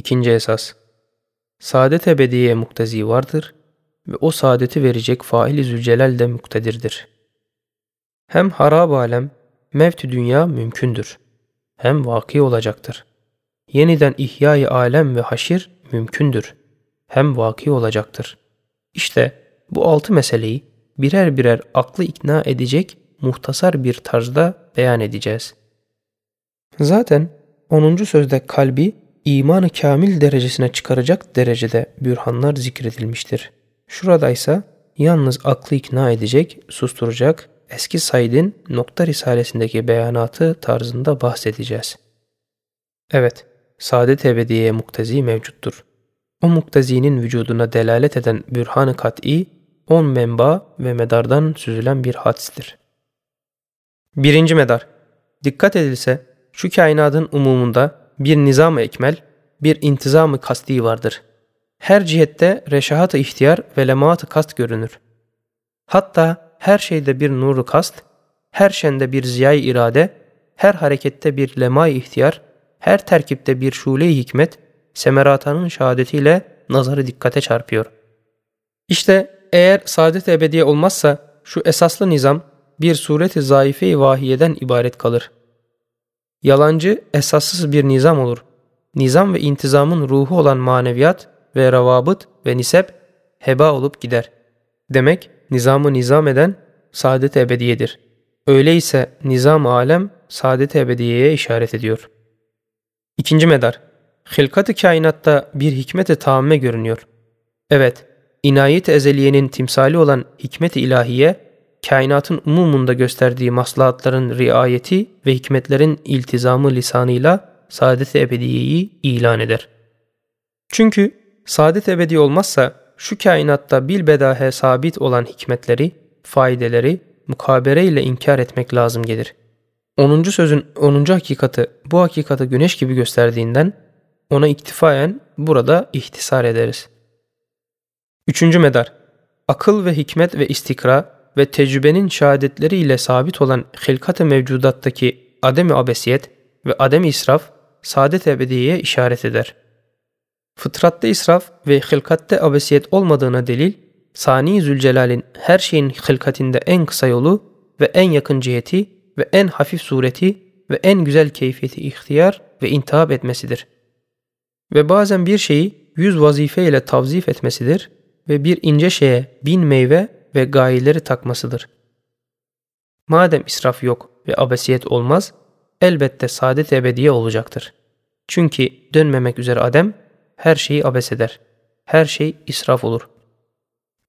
İkinci esas. Saadet ebediye muktezi vardır ve o saadeti verecek faili zülcelal de muktedirdir. Hem harab alem, mevt dünya mümkündür. Hem vaki olacaktır. Yeniden ihyai alem ve haşir mümkündür. Hem vaki olacaktır. İşte bu altı meseleyi birer birer aklı ikna edecek muhtasar bir tarzda beyan edeceğiz. Zaten 10. sözde kalbi imanı kamil derecesine çıkaracak derecede bürhanlar zikredilmiştir. Şurada ise yalnız aklı ikna edecek, susturacak eski Said'in Nokta Risalesindeki beyanatı tarzında bahsedeceğiz. Evet, saadet ebediyeye muktezi mevcuttur. O muktezinin vücuduna delalet eden bürhan-ı kat'i, on menba ve medardan süzülen bir hadistir. Birinci medar. Dikkat edilse şu kainatın umumunda bir nizam-ı ekmel, bir intizam-ı kasti vardır. Her cihette reşahat-ı ihtiyar ve lemaat-ı kast görünür. Hatta her şeyde bir nuru kast, her şende bir ziyay irade, her harekette bir lemay ihtiyar, her terkipte bir şule-i hikmet, semeratanın şehadetiyle nazarı dikkate çarpıyor. İşte eğer saadet ebediye olmazsa şu esaslı nizam bir sureti zayıfe-i vahiyeden ibaret kalır. Yalancı esassız bir nizam olur. Nizam ve intizamın ruhu olan maneviyat ve ravabıt ve nisep heba olup gider. Demek nizamı nizam eden saadet ebediyedir. Öyleyse nizam alem saadet ebediyeye işaret ediyor. İkinci medar. Hilkat-ı kainatta bir hikmet-i tamme görünüyor. Evet, inayet-i ezeliyenin timsali olan hikmet-i ilahiye kainatın umumunda gösterdiği maslahatların riayeti ve hikmetlerin iltizamı lisanıyla saadet-i ebediyeyi ilan eder. Çünkü saadet ebedi olmazsa şu kainatta bilbedahe sabit olan hikmetleri, faydeleri mukabere ile inkar etmek lazım gelir. 10. sözün 10. hakikati bu hakikati güneş gibi gösterdiğinden ona iktifayen burada ihtisar ederiz. 3. medar Akıl ve hikmet ve istikra ve tecrübenin şehadetleriyle sabit olan hilkat-ı mevcudattaki adem-i abesiyet ve adem-i israf saadet ebediyeye işaret eder. Fıtratta israf ve hilkatte abesiyet olmadığına delil, Sani Zülcelal'in her şeyin hilkatinde en kısa yolu ve en yakın ciheti ve en hafif sureti ve en güzel keyfiyeti ihtiyar ve intihap etmesidir. Ve bazen bir şeyi yüz vazife ile tavzif etmesidir ve bir ince şeye bin meyve ve gayeleri takmasıdır. Madem israf yok ve abesiyet olmaz, elbette saadet ebediye olacaktır. Çünkü dönmemek üzere adem her şeyi abes eder. Her şey israf olur.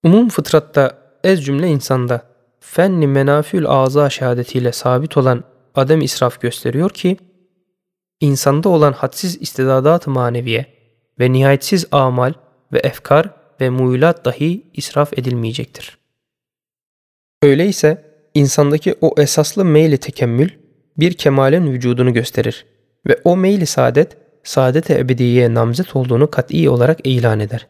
Umum fıtratta ez cümle insanda fenni menafül ağza şehadetiyle sabit olan adem israf gösteriyor ki, insanda olan hadsiz istidadat-ı maneviye ve nihayetsiz amal ve efkar ve muyulat dahi israf edilmeyecektir. Öyleyse insandaki o esaslı meyli tekemmül bir kemalin vücudunu gösterir ve o meyli saadet, saadet-i ebediyeye namzet olduğunu kat'i olarak ilan eder.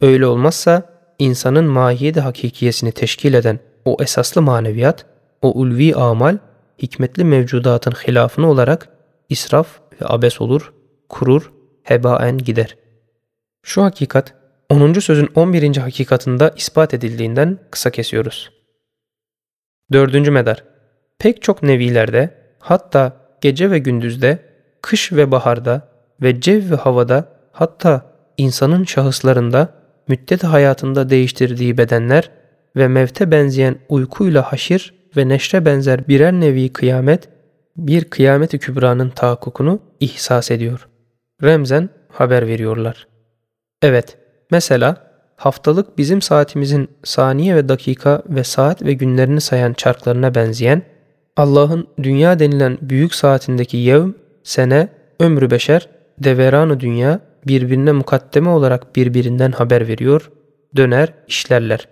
Öyle olmazsa insanın mahiyeti hakikiyesini teşkil eden o esaslı maneviyat, o ulvi amal, hikmetli mevcudatın hilafını olarak israf ve abes olur, kurur, hebaen gider. Şu hakikat 10. sözün 11. hakikatında ispat edildiğinden kısa kesiyoruz. Dördüncü medar. Pek çok nevilerde hatta gece ve gündüzde, kış ve baharda ve cev ve havada hatta insanın şahıslarında müddet hayatında değiştirdiği bedenler ve mevte benzeyen uykuyla haşir ve neşre benzer birer nevi kıyamet, bir kıyameti kübranın tahakkukunu ihsas ediyor. Remzen haber veriyorlar. Evet, mesela haftalık bizim saatimizin saniye ve dakika ve saat ve günlerini sayan çarklarına benzeyen, Allah'ın dünya denilen büyük saatindeki yevm, sene, ömrü beşer, deveranı dünya birbirine mukaddeme olarak birbirinden haber veriyor, döner, işlerler.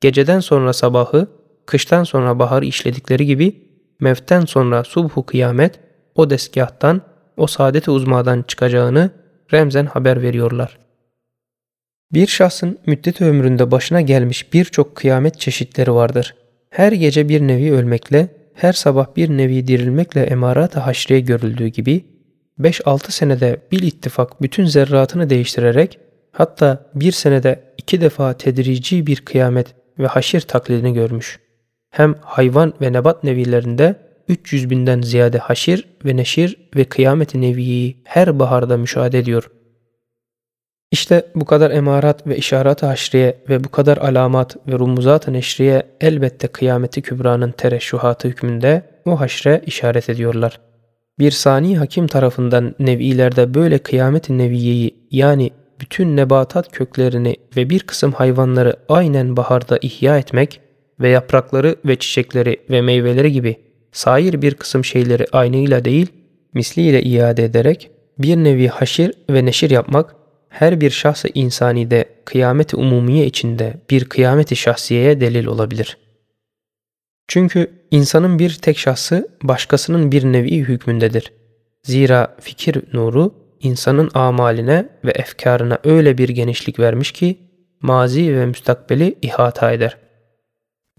Geceden sonra sabahı, kıştan sonra baharı işledikleri gibi, mevten sonra subhu kıyamet, o desgahtan, o saadet-i uzmadan çıkacağını remzen haber veriyorlar.'' Bir şahsın müddet ömründe başına gelmiş birçok kıyamet çeşitleri vardır. Her gece bir nevi ölmekle, her sabah bir nevi dirilmekle emarat-ı haşriye görüldüğü gibi, 5-6 senede bir ittifak bütün zerratını değiştirerek hatta bir senede iki defa tedrici bir kıyamet ve haşir taklidini görmüş. Hem hayvan ve nebat nevilerinde 300 binden ziyade haşir ve neşir ve kıyamet-i neviyi her baharda müşahede ediyor. İşte bu kadar emarat ve işaret-i haşriye ve bu kadar alamat ve rumuzat-ı neşriye elbette kıyameti kübranın tereşşuhatı hükmünde o haşre işaret ediyorlar. Bir sani hakim tarafından nevilerde böyle kıyamet-i neviyeyi yani bütün nebatat köklerini ve bir kısım hayvanları aynen baharda ihya etmek ve yaprakları ve çiçekleri ve meyveleri gibi sair bir kısım şeyleri aynıyla değil, misliyle iade ederek bir nevi haşir ve neşir yapmak her bir şahsı insani de kıyameti umumiye içinde bir kıyameti şahsiyeye delil olabilir. Çünkü insanın bir tek şahsı başkasının bir nevi hükmündedir. Zira fikir nuru insanın amaline ve efkarına öyle bir genişlik vermiş ki mazi ve müstakbeli ihata eder.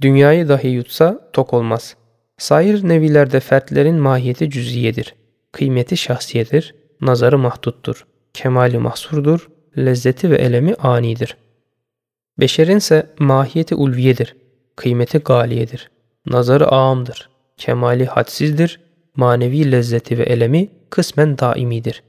Dünyayı dahi yutsa tok olmaz. Sair nevilerde fertlerin mahiyeti cüziyedir. Kıymeti şahsiyedir, nazarı mahduttur kemali mahsurdur, lezzeti ve elemi anidir. Beşerin ise mahiyeti ulviyedir, kıymeti galiyedir, nazarı ağamdır, kemali hadsizdir, manevi lezzeti ve elemi kısmen daimidir.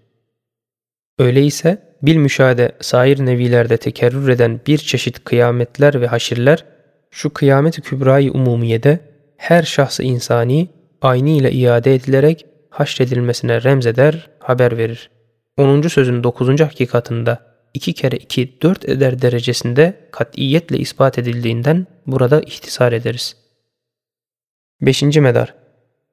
Öyleyse bil müşahede sair nevilerde tekerrür eden bir çeşit kıyametler ve haşirler, şu kıyamet-i kübrayı umumiyede her şahsı insani aynı ile iade edilerek haşredilmesine remzeder, haber verir.'' 10. sözün 9. hakikatında 2 kere 2 4 eder derecesinde katiyetle ispat edildiğinden burada ihtisar ederiz. 5. medar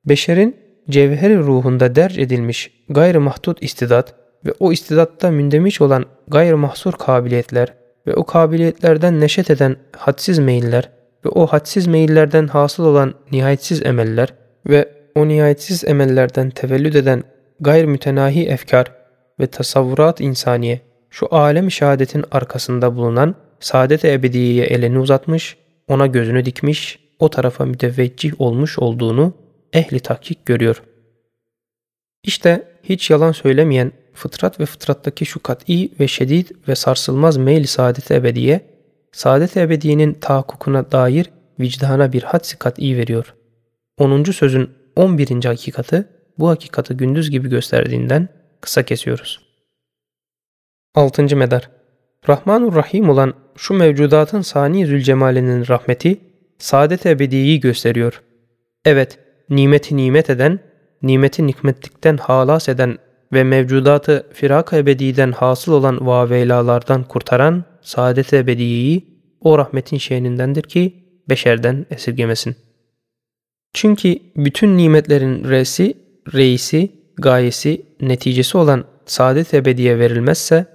Beşerin cevheri ruhunda derc edilmiş gayrı mahdut istidat ve o istidatta mündemiş olan gayrı mahsur kabiliyetler ve o kabiliyetlerden neşet eden hadsiz meyiller ve o hadsiz meyillerden hasıl olan nihayetsiz emeller ve o nihayetsiz emellerden tevellüd eden gayr mütenahi efkar ve tasavvurat insaniye şu alem şehadetin arkasında bulunan saadet-i ebediyeye elini uzatmış, ona gözünü dikmiş, o tarafa müteveccih olmuş olduğunu ehli tahkik görüyor. İşte hiç yalan söylemeyen fıtrat ve fıtrattaki şu kat'i ve şedid ve sarsılmaz meyl saadet-i ebediye, saadet-i ebediyenin tahakkukuna dair vicdana bir hadsi kat'i veriyor. 10. sözün 11. hakikati bu hakikati gündüz gibi gösterdiğinden kısa kesiyoruz. 6. Medar Rahmanur Rahim olan şu mevcudatın sani zülcemalinin rahmeti, saadet ebediyeyi gösteriyor. Evet, nimeti nimet eden, nimeti nikmetlikten halas eden ve mevcudatı firak ebediden hasıl olan vaveylalardan kurtaran saadet ebediyeyi o rahmetin şenindendir ki beşerden esirgemesin. Çünkü bütün nimetlerin resi, reisi, gayesi, neticesi olan saadet ebediye verilmezse,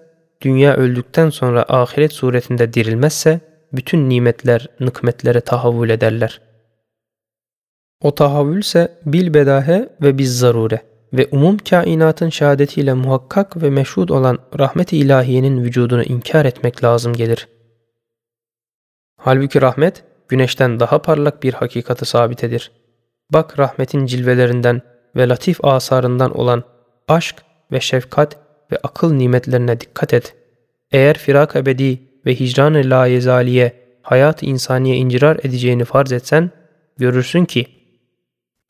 dünya öldükten sonra ahiret suretinde dirilmezse, bütün nimetler nıkmetlere tahavvül ederler. O tahavvül ise bil bedahe ve biz zarure ve umum kainatın şehadetiyle muhakkak ve meşhud olan rahmet-i ilahiyenin vücudunu inkar etmek lazım gelir. Halbuki rahmet, güneşten daha parlak bir hakikati sabitedir. Bak rahmetin cilvelerinden ve latif asarından olan aşk ve şefkat ve akıl nimetlerine dikkat et. Eğer firak ebedi ve hicran-ı layezaliye hayat insaniye incirar edeceğini farz etsen, görürsün ki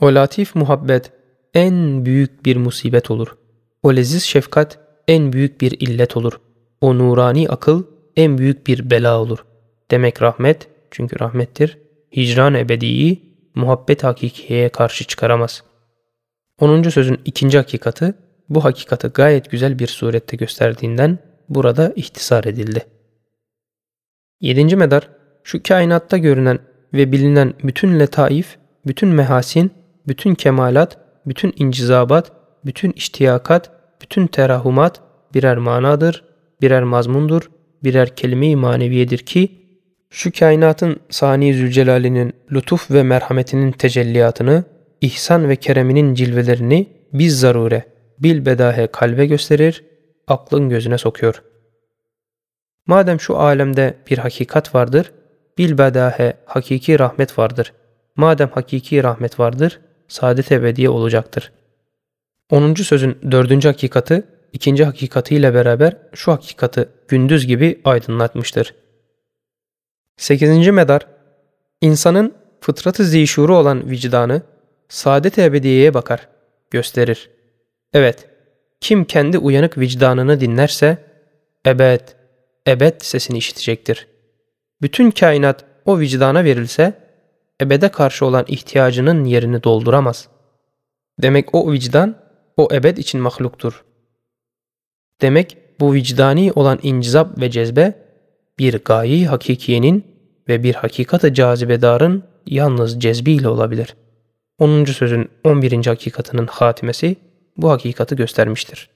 o latif muhabbet en büyük bir musibet olur. O leziz şefkat en büyük bir illet olur. O nurani akıl en büyük bir bela olur. Demek rahmet, çünkü rahmettir, hicran ebediyi muhabbet hakikiye karşı çıkaramaz.'' 10. sözün ikinci hakikati bu hakikati gayet güzel bir surette gösterdiğinden burada ihtisar edildi. 7. medar şu kainatta görünen ve bilinen bütün letaif, bütün mehasin, bütün kemalat, bütün incizabat, bütün iştiyakat, bütün terahumat birer manadır, birer mazmundur, birer kelime-i maneviyedir ki şu kainatın Sani Zülcelal'inin lütuf ve merhametinin tecelliyatını ihsan ve kereminin cilvelerini biz zarure, bil bedahe kalbe gösterir, aklın gözüne sokuyor. Madem şu alemde bir hakikat vardır, bil bedahe hakiki rahmet vardır. Madem hakiki rahmet vardır, saadet ebediye olacaktır. 10. sözün dördüncü hakikati, ikinci hakikatiyle beraber şu hakikati gündüz gibi aydınlatmıştır. 8. medar, insanın fıtratı zişuru olan vicdanı, saadet-i ebediyeye bakar, gösterir. Evet, kim kendi uyanık vicdanını dinlerse, ebed, ebed sesini işitecektir. Bütün kainat o vicdana verilse, ebede karşı olan ihtiyacının yerini dolduramaz. Demek o vicdan, o ebed için mahluktur. Demek bu vicdani olan incizap ve cezbe, bir gayi hakikiyenin ve bir hakikat-ı cazibedarın yalnız cezbiyle olabilir. 10. sözün 11. hakikatının hatimesi bu hakikati göstermiştir.